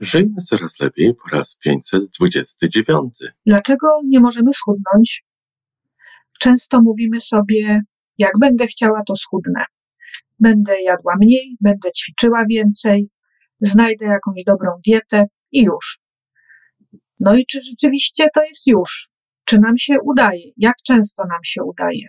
Żyjmy coraz lepiej po raz 529. Dlaczego nie możemy schudnąć? Często mówimy sobie, jak będę chciała, to schudnę. Będę jadła mniej, będę ćwiczyła więcej, znajdę jakąś dobrą dietę i już. No i czy rzeczywiście to jest już? Czy nam się udaje? Jak często nam się udaje?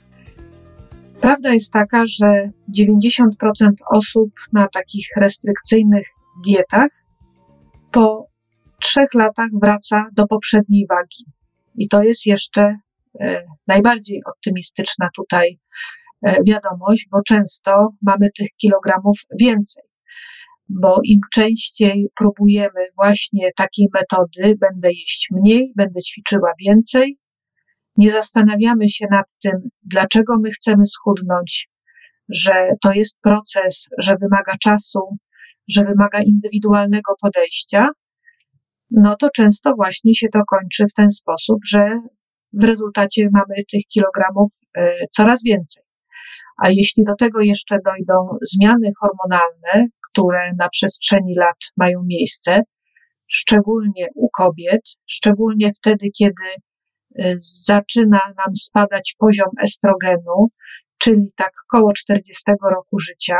Prawda jest taka, że 90% osób na takich restrykcyjnych dietach po trzech latach wraca do poprzedniej wagi. I to jest jeszcze e, najbardziej optymistyczna tutaj e, wiadomość, bo często mamy tych kilogramów więcej. Bo im częściej próbujemy właśnie takiej metody, będę jeść mniej, będę ćwiczyła więcej, nie zastanawiamy się nad tym, dlaczego my chcemy schudnąć, że to jest proces, że wymaga czasu, że wymaga indywidualnego podejścia, no to często właśnie się to kończy w ten sposób, że w rezultacie mamy tych kilogramów e, coraz więcej. A jeśli do tego jeszcze dojdą zmiany hormonalne, które na przestrzeni lat mają miejsce, szczególnie u kobiet, szczególnie wtedy, kiedy zaczyna nam spadać poziom estrogenu, czyli tak koło 40 roku życia,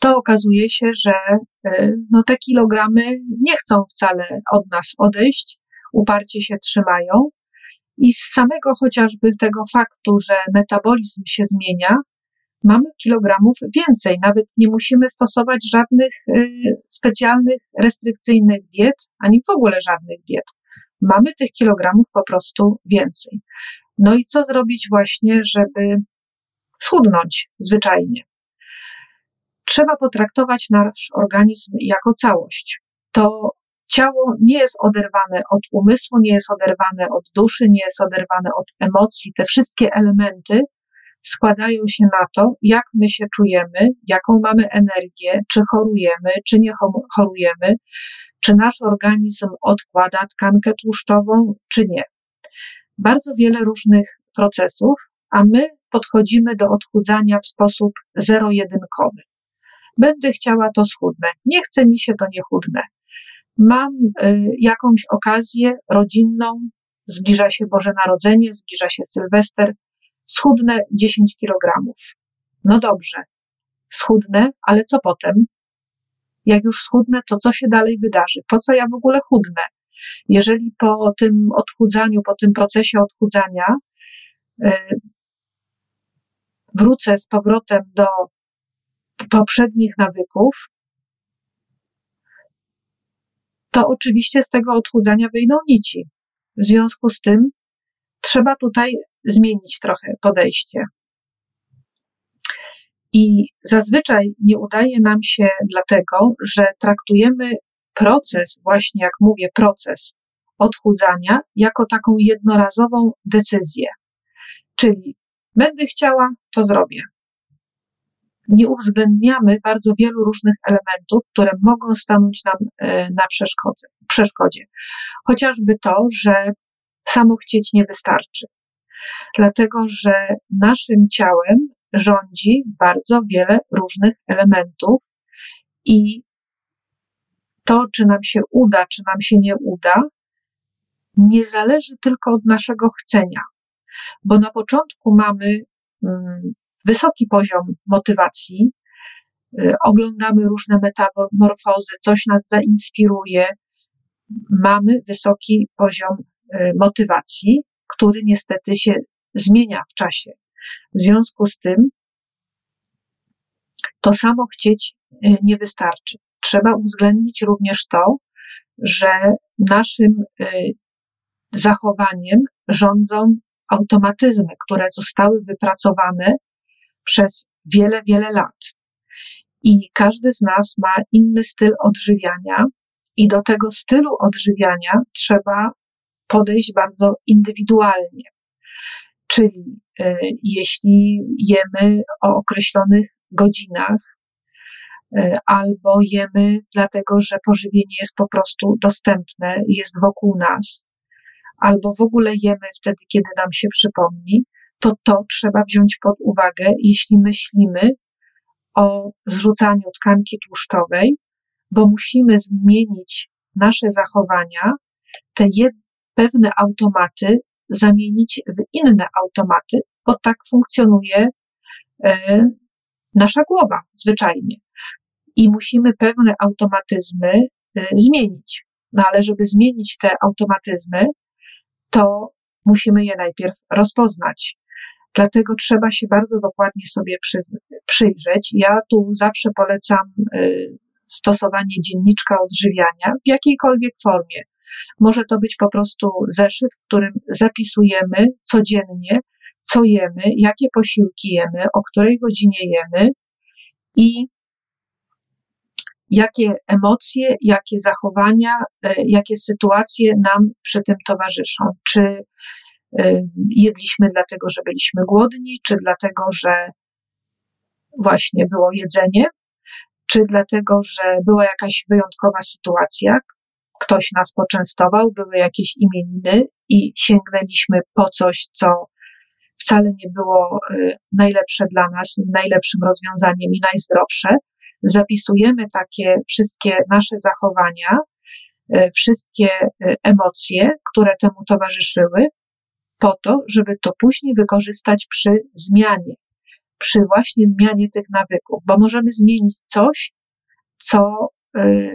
to okazuje się, że y, no, te kilogramy nie chcą wcale od nas odejść, uparcie się trzymają. I z samego chociażby tego faktu, że metabolizm się zmienia, mamy kilogramów więcej. Nawet nie musimy stosować żadnych y, specjalnych, restrykcyjnych diet, ani w ogóle żadnych diet mamy tych kilogramów po prostu więcej. No i co zrobić właśnie, żeby schudnąć zwyczajnie? Trzeba potraktować nasz organizm jako całość. To ciało nie jest oderwane od umysłu, nie jest oderwane od duszy, nie jest oderwane od emocji. Te wszystkie elementy składają się na to, jak my się czujemy, jaką mamy energię, czy chorujemy, czy nie chorujemy, czy nasz organizm odkłada tkankę tłuszczową, czy nie. Bardzo wiele różnych procesów, a my podchodzimy do odchudzania w sposób zero-jedynkowy. Będę chciała to schudnę, nie chce mi się to nie chudnę. Mam y, jakąś okazję rodzinną, zbliża się Boże Narodzenie, zbliża się Sylwester, schudnę 10 kilogramów. No dobrze, schudnę, ale co potem? Jak już schudnę, to co się dalej wydarzy? Po co ja w ogóle chudnę? Jeżeli po tym odchudzaniu, po tym procesie odchudzania yy, wrócę z powrotem do poprzednich nawyków, to oczywiście z tego odchudzania wyjdą nici. W związku z tym trzeba tutaj zmienić trochę podejście. I zazwyczaj nie udaje nam się dlatego, że traktujemy proces, właśnie jak mówię, proces odchudzania, jako taką jednorazową decyzję. Czyli będę chciała, to zrobię. Nie uwzględniamy bardzo wielu różnych elementów, które mogą stanąć nam e, na przeszkodzie. Chociażby to, że samo chcieć nie wystarczy. Dlatego, że naszym ciałem rządzi bardzo wiele różnych elementów i to, czy nam się uda, czy nam się nie uda, nie zależy tylko od naszego chcenia, bo na początku mamy mm, wysoki poziom motywacji, y, oglądamy różne metamorfozy, coś nas zainspiruje, mamy wysoki poziom y, motywacji, który niestety się zmienia w czasie. W związku z tym to samo chcieć y, nie wystarczy. Trzeba uwzględnić również to, że naszym y, zachowaniem rządzą automatyzmy, które zostały wypracowane przez wiele, wiele lat. I każdy z nas ma inny styl odżywiania, i do tego stylu odżywiania trzeba podejść bardzo indywidualnie. Czyli y, jeśli jemy o określonych godzinach, y, albo jemy dlatego, że pożywienie jest po prostu dostępne, jest wokół nas, albo w ogóle jemy wtedy, kiedy nam się przypomni, to to trzeba wziąć pod uwagę, jeśli myślimy o zrzucaniu tkanki tłuszczowej, bo musimy zmienić nasze zachowania, te pewne automaty zamienić w inne automaty, bo tak funkcjonuje e, nasza głowa zwyczajnie. I musimy pewne automatyzmy e, zmienić. No ale żeby zmienić te automatyzmy, to musimy je najpierw rozpoznać. Dlatego trzeba się bardzo dokładnie sobie przy, przyjrzeć. Ja tu zawsze polecam e, stosowanie dzienniczka odżywiania w jakiejkolwiek formie. Może to być po prostu zeszyt, w którym zapisujemy codziennie, co jemy, jakie posiłki jemy, o której godzinie jemy i jakie emocje, jakie zachowania, e, jakie sytuacje nam przy tym towarzyszą. Czy e, jedliśmy dlatego, że byliśmy głodni, czy dlatego, że właśnie było jedzenie, czy dlatego, że była jakaś wyjątkowa sytuacja, ktoś nas poczęstował, były jakieś imieniny i sięgnęliśmy po coś, co wcale nie było y, najlepsze dla nas, najlepszym rozwiązaniem i najzdrowsze. Zapisujemy takie wszystkie nasze zachowania, y, wszystkie y, emocje, które temu towarzyszyły, po to, żeby to później wykorzystać przy zmianie przy właśnie zmianie tych nawyków, bo możemy zmienić coś, co,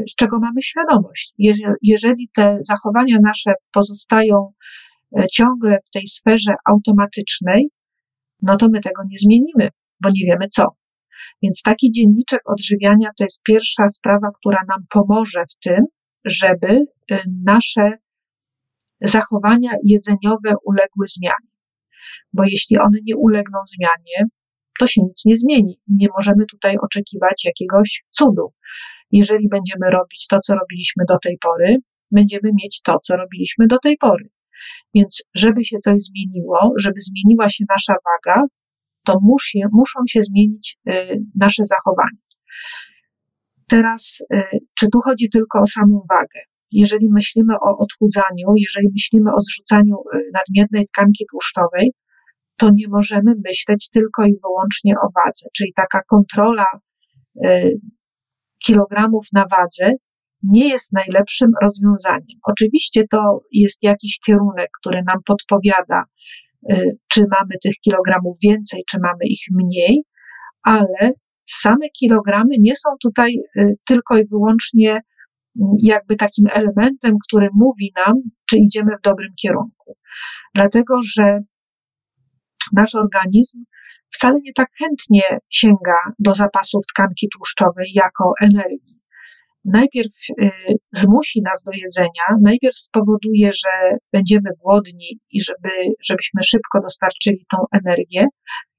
z czego mamy świadomość. Jeżeli te zachowania nasze pozostają y, ciągle w tej sferze automatycznej, no to my tego nie zmienimy, bo nie wiemy co. Więc taki dzienniczek odżywiania to jest pierwsza sprawa, która nam pomoże w tym, żeby y, nasze zachowania jedzeniowe uległy zmianie. Bo jeśli one nie ulegną zmianie, to się nic nie zmieni. Nie możemy tutaj oczekiwać jakiegoś cudu. Jeżeli będziemy robić to, co robiliśmy do tej pory, będziemy mieć to, co robiliśmy do tej pory. Więc, żeby się coś zmieniło, żeby zmieniła się nasza waga, to musi, muszą się zmienić y, nasze zachowania. Teraz, y, czy tu chodzi tylko o samą wagę? Jeżeli myślimy o odchudzaniu, jeżeli myślimy o zrzucaniu y, nadmiernej tkanki tłuszczowej, to nie możemy myśleć tylko i wyłącznie o wadze, czyli taka kontrola kilogramów na wadze nie jest najlepszym rozwiązaniem. Oczywiście to jest jakiś kierunek, który nam podpowiada, y, czy mamy tych kilogramów więcej, czy mamy ich mniej, ale same kilogramy nie są tutaj y, tylko i wyłącznie mm, jakby takim elementem, który mówi nam, czy idziemy w dobrym kierunku. Dlatego, że nasz organizm wcale nie tak chętnie sięga do zapasów tkanki tłuszczowej jako energii. Najpierw y, zmusi nas do jedzenia, najpierw spowoduje, że będziemy głodni i żeby, żebyśmy szybko dostarczyli tą energię.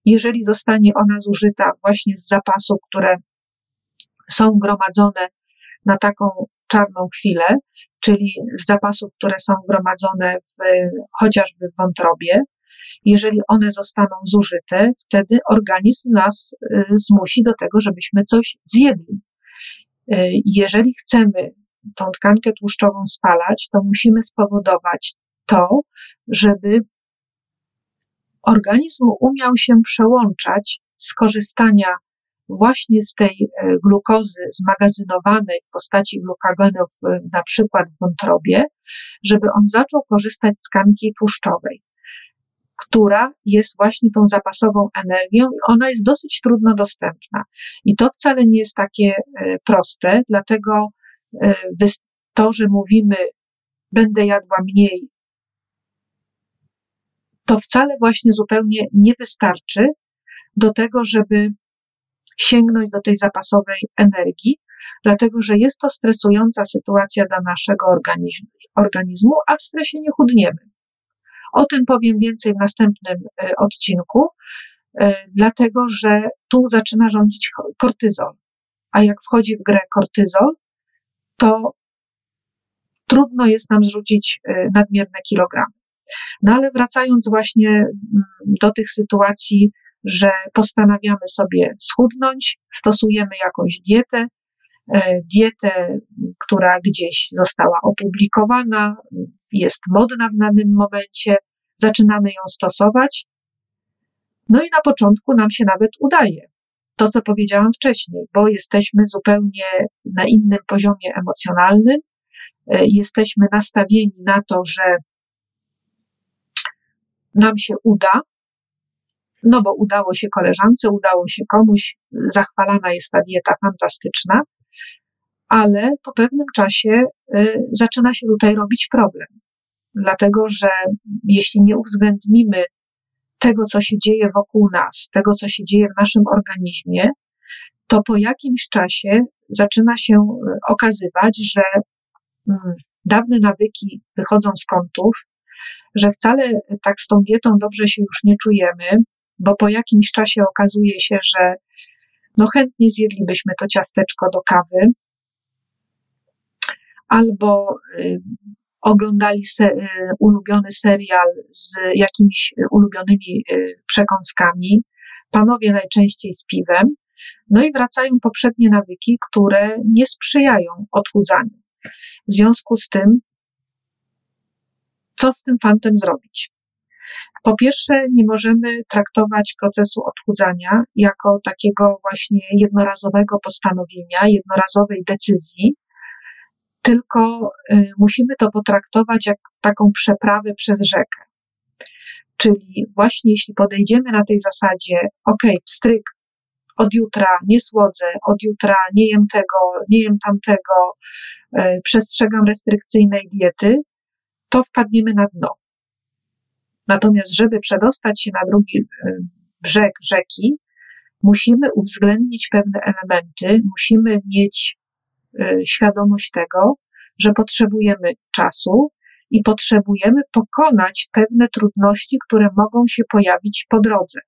Jeżeli zostanie ona zużyta właśnie z zapasów, które są gromadzone na taką czarną chwilę, czyli z zapasów, które są gromadzone w, chociażby w wątrobie, jeżeli one zostaną zużyte, wtedy organizm nas y, zmusi do tego, żebyśmy coś zjedli. Y, jeżeli chcemy tą tkankę tłuszczową spalać, to musimy spowodować to, żeby organizm umiał się przełączać z korzystania właśnie z tej y, glukozy zmagazynowanej w postaci glukagonów, na przykład w wątrobie, żeby on zaczął korzystać z tkanki tłuszczowej która jest właśnie tą zapasową energią i ona jest dosyć trudno dostępna. I to wcale nie jest takie e, proste, dlatego e, to, że mówimy, będę jadła mniej, to wcale właśnie zupełnie nie wystarczy do tego, żeby sięgnąć do tej zapasowej energii, dlatego że jest to stresująca sytuacja dla naszego organizmu, organizmu a w stresie nie chudniemy. O tym powiem więcej w następnym odcinku, dlatego że tu zaczyna rządzić kortyzol. A jak wchodzi w grę kortyzol, to trudno jest nam zrzucić nadmierne kilogramy. No ale wracając właśnie mm, do tych sytuacji, że postanawiamy sobie schudnąć, stosujemy jakąś dietę, e, dietę, która gdzieś została opublikowana, jest modna w danym momencie, zaczynamy ją stosować. No i na początku nam się nawet udaje. To, co powiedziałam wcześniej, bo jesteśmy zupełnie na innym poziomie emocjonalnym, e, jesteśmy nastawieni na to, że nam się uda, no bo udało się koleżance, udało się komuś, zachwalana jest ta dieta fantastyczna, ale po pewnym czasie y, zaczyna się tutaj robić problem. Dlatego, że jeśli nie uwzględnimy tego, co się dzieje wokół nas, tego, co się dzieje w naszym organizmie, to po jakimś czasie zaczyna się y, okazywać, że mm, dawne nawyki wychodzą z kątów, że wcale tak z tą dietą dobrze się już nie czujemy, bo po jakimś czasie okazuje się, że no chętnie zjedlibyśmy to ciasteczko do kawy, albo y, oglądali se, y, ulubiony serial z jakimiś ulubionymi y, przekąskami, panowie najczęściej z piwem, no i wracają poprzednie nawyki, które nie sprzyjają odchudzaniu. W związku z tym co z tym fantem zrobić? Po pierwsze, nie możemy traktować procesu odchudzania jako takiego właśnie jednorazowego postanowienia, jednorazowej decyzji, tylko y, musimy to potraktować jak taką przeprawę przez rzekę. Czyli właśnie jeśli podejdziemy na tej zasadzie, ok, pstryk, od jutra nie słodzę, od jutra nie jem tego, nie jem tamtego, y, przestrzegam restrykcyjnej diety, to wpadniemy na dno. Natomiast, żeby przedostać się na drugi y, brzeg rzeki, musimy uwzględnić pewne elementy, musimy mieć świadomość tego, że potrzebujemy czasu i potrzebujemy pokonać pewne trudności, które mogą się pojawić po drodze.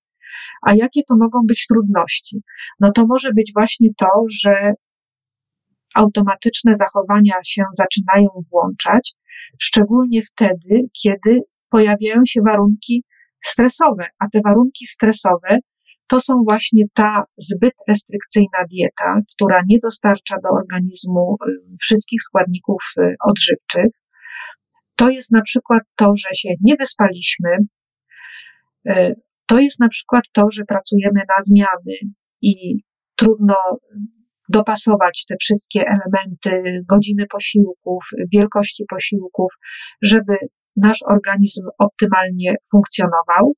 A jakie to mogą być trudności? No to może być właśnie to, że automatyczne zachowania się zaczynają włączać, szczególnie wtedy, kiedy pojawiają się warunki stresowe, a te warunki stresowe to są właśnie ta zbyt restrykcyjna dieta, która nie dostarcza do organizmu y, wszystkich składników y, odżywczych. To jest na przykład to, że się nie wyspaliśmy. Y, to jest na przykład to, że pracujemy na zmiany i trudno dopasować te wszystkie elementy, godziny posiłków, wielkości posiłków, żeby nasz organizm optymalnie funkcjonował.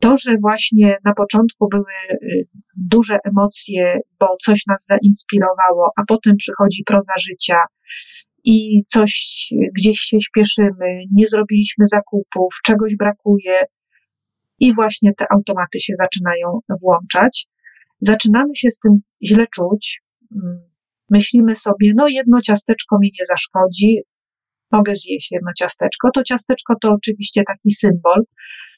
To, że właśnie na początku były y, duże emocje, bo coś nas zainspirowało, a potem przychodzi proza życia i coś gdzieś się śpieszymy, nie zrobiliśmy zakupów, czegoś brakuje i właśnie te automaty się zaczynają włączać. Zaczynamy się z tym źle czuć, Mm, myślimy sobie, no jedno ciasteczko mi nie zaszkodzi, mogę zjeść jedno ciasteczko. To ciasteczko to oczywiście taki symbol,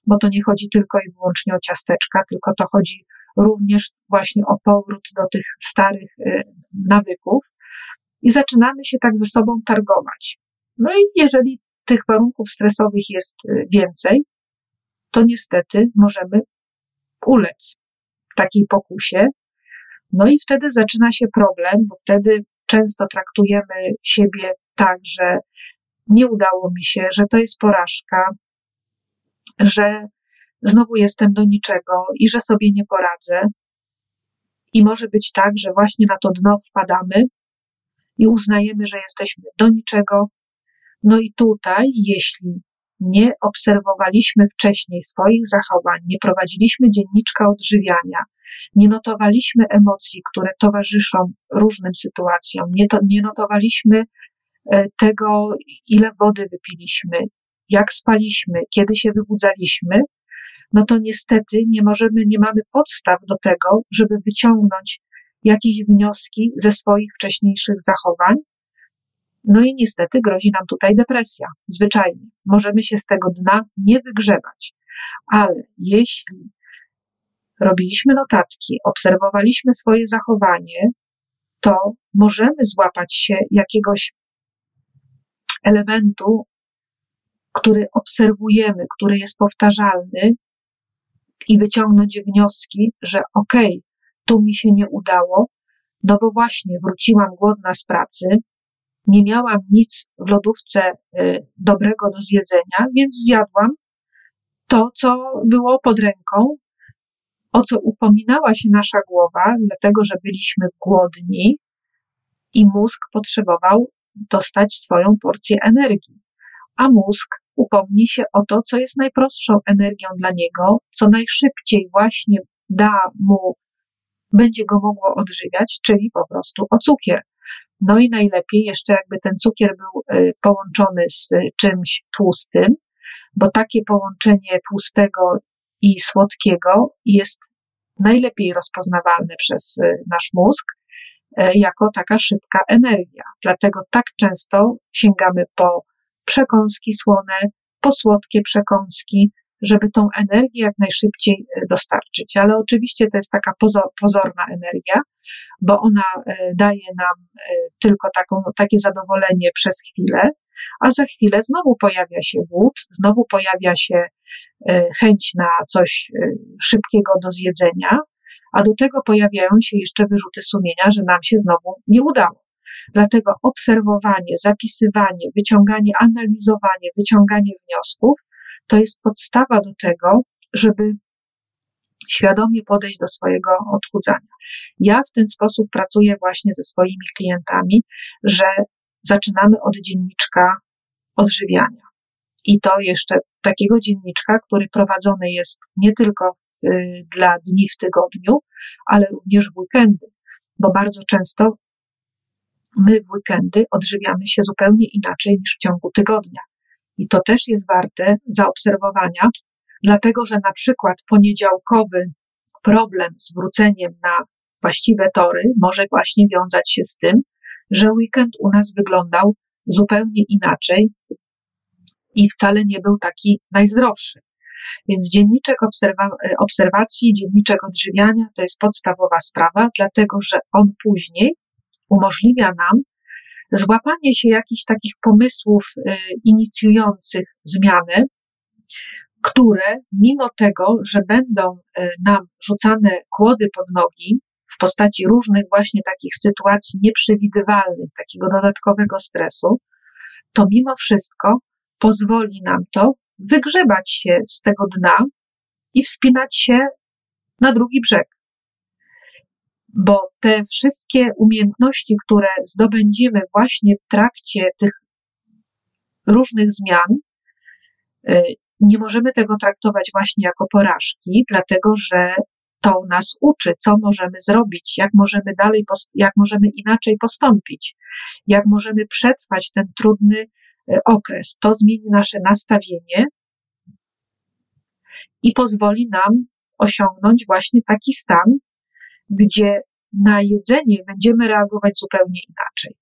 bo to nie chodzi tylko i wyłącznie o ciasteczka, tylko to chodzi również właśnie o powrót do tych starych y, nawyków. I zaczynamy się tak ze sobą targować. No i jeżeli tych warunków stresowych jest y, więcej, to niestety możemy ulec takiej pokusie. No i wtedy zaczyna się problem, bo wtedy często traktujemy siebie tak, że nie udało mi się, że to jest porażka, że znowu jestem do niczego i że sobie nie poradzę. I może być tak, że właśnie na to dno wpadamy i uznajemy, że jesteśmy do niczego. No i tutaj, jeśli nie obserwowaliśmy wcześniej swoich zachowań, nie prowadziliśmy dzienniczka odżywiania, nie notowaliśmy emocji, które towarzyszą różnym sytuacjom, nie, to, nie notowaliśmy e, tego, ile wody wypiliśmy, jak spaliśmy, kiedy się wybudzaliśmy, no to niestety nie możemy, nie mamy podstaw do tego, żeby wyciągnąć jakieś wnioski ze swoich wcześniejszych zachowań No i niestety grozi nam tutaj depresja, zwyczajnie. Możemy się z tego dna nie wygrzebać, ale jeśli robiliśmy notatki, obserwowaliśmy swoje zachowanie, to możemy złapać się jakiegoś elementu, który obserwujemy, który jest powtarzalny i wyciągnąć wnioski, że okej, okay, tu mi się nie udało, no bo właśnie wróciłam głodna z pracy, nie miałam nic w lodówce y, dobrego do zjedzenia, więc zjadłam to, co było pod ręką, o co upominała się nasza głowa, dlatego że byliśmy głodni i mózg potrzebował dostać swoją porcję energii. A mózg upomni się o to, co jest najprostszą energią dla niego, co najszybciej właśnie da mu, będzie go mogło odżywiać, czyli po prostu o cukier. No i najlepiej jeszcze jakby ten cukier był y, połączony z czymś tłustym, bo takie połączenie tłustego i słodkiego jest najlepiej rozpoznawalne przez y, nasz mózg y, jako taka szybka energia. Dlatego tak często sięgamy po przekąski słone, po słodkie przekąski, żeby tą energię jak najszybciej dostarczyć. Ale oczywiście to jest taka pozorna energia, bo ona daje nam tylko taką, takie zadowolenie przez chwilę, a za chwilę znowu pojawia się głód, znowu pojawia się e, chęć na coś e, szybkiego do zjedzenia, a do tego pojawiają się jeszcze wyrzuty sumienia, że nam się znowu nie udało. Dlatego obserwowanie, zapisywanie, wyciąganie, analizowanie, wyciąganie wniosków to jest podstawa do tego, żeby świadomie podejść do swojego odchudzania. Ja w ten sposób pracuję właśnie ze swoimi klientami, że zaczynamy od dzienniczka odżywiania. I to jeszcze takiego dzienniczka, który prowadzony jest nie tylko w, dla dni w tygodniu, ale również w weekendy, bo bardzo często my w weekendy odżywiamy się zupełnie inaczej niż w ciągu tygodnia. I to też jest warte zaobserwowania, dlatego że na przykład poniedziałkowy problem z wróceniem na właściwe tory może właśnie wiązać się z tym, że weekend u nas wyglądał zupełnie inaczej i wcale nie był taki najzdrowszy. Więc dzienniczek obserwa- obserwacji, dzienniczek odżywiania to jest podstawowa sprawa, dlatego że on później umożliwia nam złapanie się jakichś takich pomysłów y, inicjujących zmianę, które mimo tego, że będą y, nam rzucane kłody pod nogi, w postaci różnych właśnie takich sytuacji nieprzewidywalnych, takiego dodatkowego stresu, to mimo wszystko pozwoli nam to wygrzebać się z tego dna i wspinać się na drugi brzeg. Bo te wszystkie umiejętności, które zdobędziemy właśnie w trakcie tych różnych zmian, y, nie możemy tego traktować właśnie jako porażki, dlatego że to nas uczy, co możemy zrobić, jak możemy dalej, jak możemy inaczej postąpić, jak możemy przetrwać ten trudny e, okres. To zmieni nasze nastawienie i pozwoli nam osiągnąć właśnie taki stan, gdzie na jedzenie będziemy reagować zupełnie inaczej.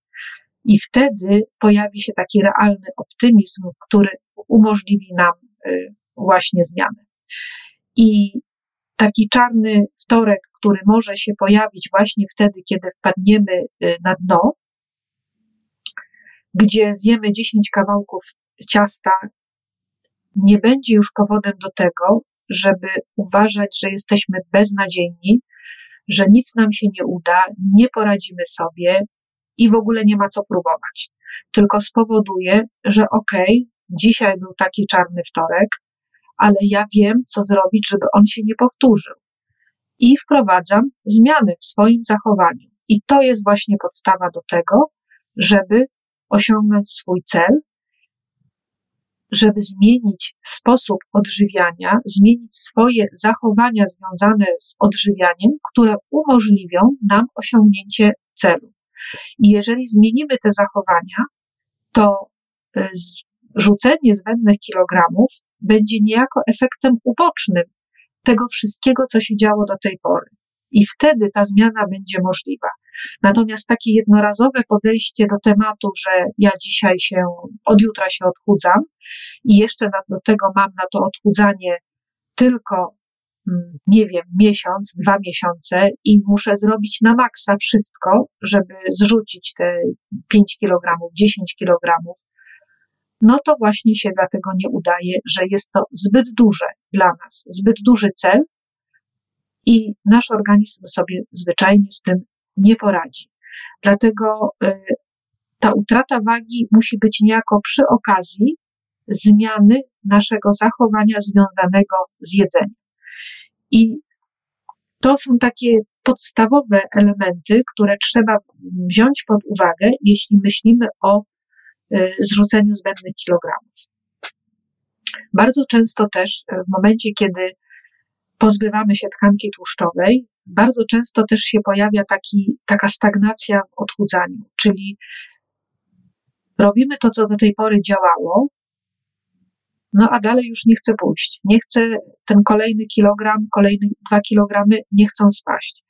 I wtedy pojawi się taki realny optymizm, który umożliwi nam e, właśnie zmianę. I taki czarny wtorek, który może się pojawić właśnie wtedy, kiedy wpadniemy y, na dno, gdzie zjemy 10 kawałków ciasta, nie będzie już powodem do tego, żeby uważać, że jesteśmy beznadziejni, że nic nam się nie uda, nie poradzimy sobie i w ogóle nie ma co próbować. Tylko spowoduje, że okej, okay, dzisiaj był taki czarny wtorek, ale ja wiem, co zrobić, żeby on się nie powtórzył. I wprowadzam zmiany w swoim zachowaniu. I to jest właśnie podstawa do tego, żeby osiągnąć swój cel, żeby zmienić sposób odżywiania, zmienić swoje zachowania związane z odżywianiem, które umożliwią nam osiągnięcie celu. I jeżeli zmienimy te zachowania, to y, rzucenie zbędnych kilogramów będzie niejako efektem ubocznym tego wszystkiego, co się działo do tej pory. I wtedy ta zmiana będzie możliwa. Natomiast takie jednorazowe podejście do tematu, że ja dzisiaj się, od jutra się odchudzam i jeszcze do tego mam na to odchudzanie tylko, mm, nie wiem, miesiąc, dwa miesiące i muszę zrobić na maksa wszystko, żeby zrzucić te 5 kg, 10 kg, no to właśnie się dlatego nie udaje, że jest to zbyt duże dla nas, zbyt duży cel i nasz organizm sobie zwyczajnie z tym nie poradzi. Dlatego y, ta utrata wagi musi być niejako przy okazji zmiany naszego zachowania związanego z jedzeniem. I to są takie podstawowe elementy, które trzeba wziąć pod uwagę, jeśli myślimy o y, zrzuceniu zbędnych kilogramów. Bardzo często też w momencie, kiedy pozbywamy się tkanki tłuszczowej, bardzo często też się pojawia taki, taka stagnacja w odchudzaniu, czyli robimy to, co do tej pory działało, no a dalej już nie chcę pójść. Nie chcę ten kolejny kilogram, kolejne dwa kilogramy nie chcą spaść.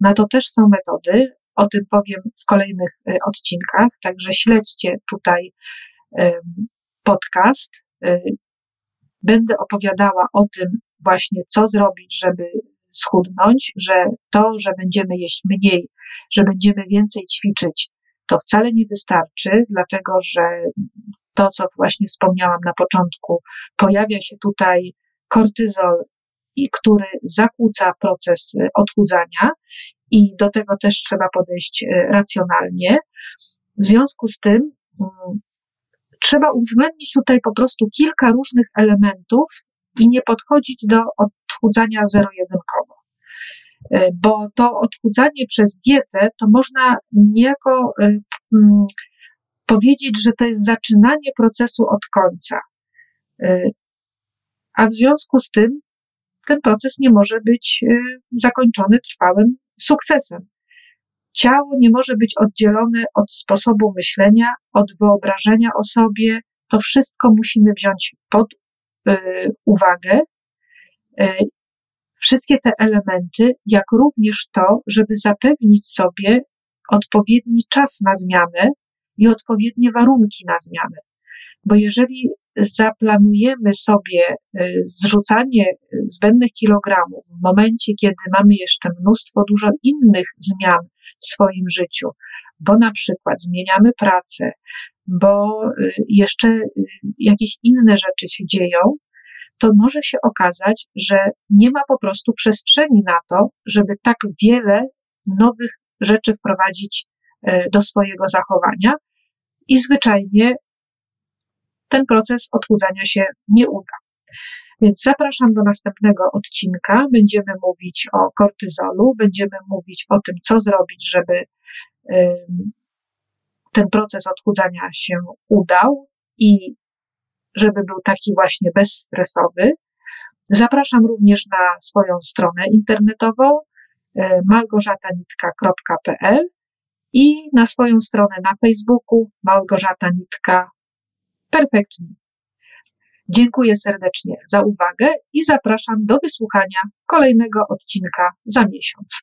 Na to też są metody, o tym powiem w kolejnych e, odcinkach, także śledźcie tutaj podcast. E, będę opowiadała o tym właśnie, co zrobić, żeby schudnąć, że to, że będziemy jeść mniej, że będziemy więcej ćwiczyć, to wcale nie wystarczy, dlatego że to, co właśnie wspomniałam na początku, pojawia się tutaj kortyzol, który zakłóca proces odchudzania i do tego też trzeba podejść e, racjonalnie. W związku z tym mm, trzeba uwzględnić tutaj po prostu kilka różnych elementów i nie podchodzić do odchudzania zero-jedynkowo. E, bo to odchudzanie przez dietę to można niejako e, mm, powiedzieć, że to jest zaczynanie procesu od końca. E, a w związku z tym ten proces nie może być zakończony trwałym sukcesem. Ciało nie może być oddzielone od sposobu myślenia, od wyobrażenia o sobie. To wszystko musimy wziąć pod uwagę. Y, wszystkie te elementy, jak również to, żeby zapewnić sobie odpowiedni czas na zmianę i odpowiednie warunki na zmianę. Bo jeżeli zaplanujemy sobie y, zrzucanie zbędnych kilogramów w momencie, kiedy mamy jeszcze mnóstwo dużo innych zmian w swoim życiu, bo na przykład zmieniamy pracę, bo y, jeszcze y, jakieś inne rzeczy się dzieją, to może się okazać, że nie ma po prostu przestrzeni na to, żeby tak wiele nowych rzeczy wprowadzić do swojego zachowania i zwyczajnie ten proces odchudzania się nie uda. Więc zapraszam do następnego odcinka. Będziemy mówić o kortyzolu, będziemy mówić o tym, co zrobić, żeby ten proces odchudzania się udał i żeby był taki właśnie bezstresowy. Zapraszam również na swoją stronę internetową malgorzatanitka.pl i na swoją stronę na Facebooku Małgorzata Nitka. Dziękuję serdecznie za uwagę i zapraszam do wysłuchania kolejnego odcinka za miesiąc.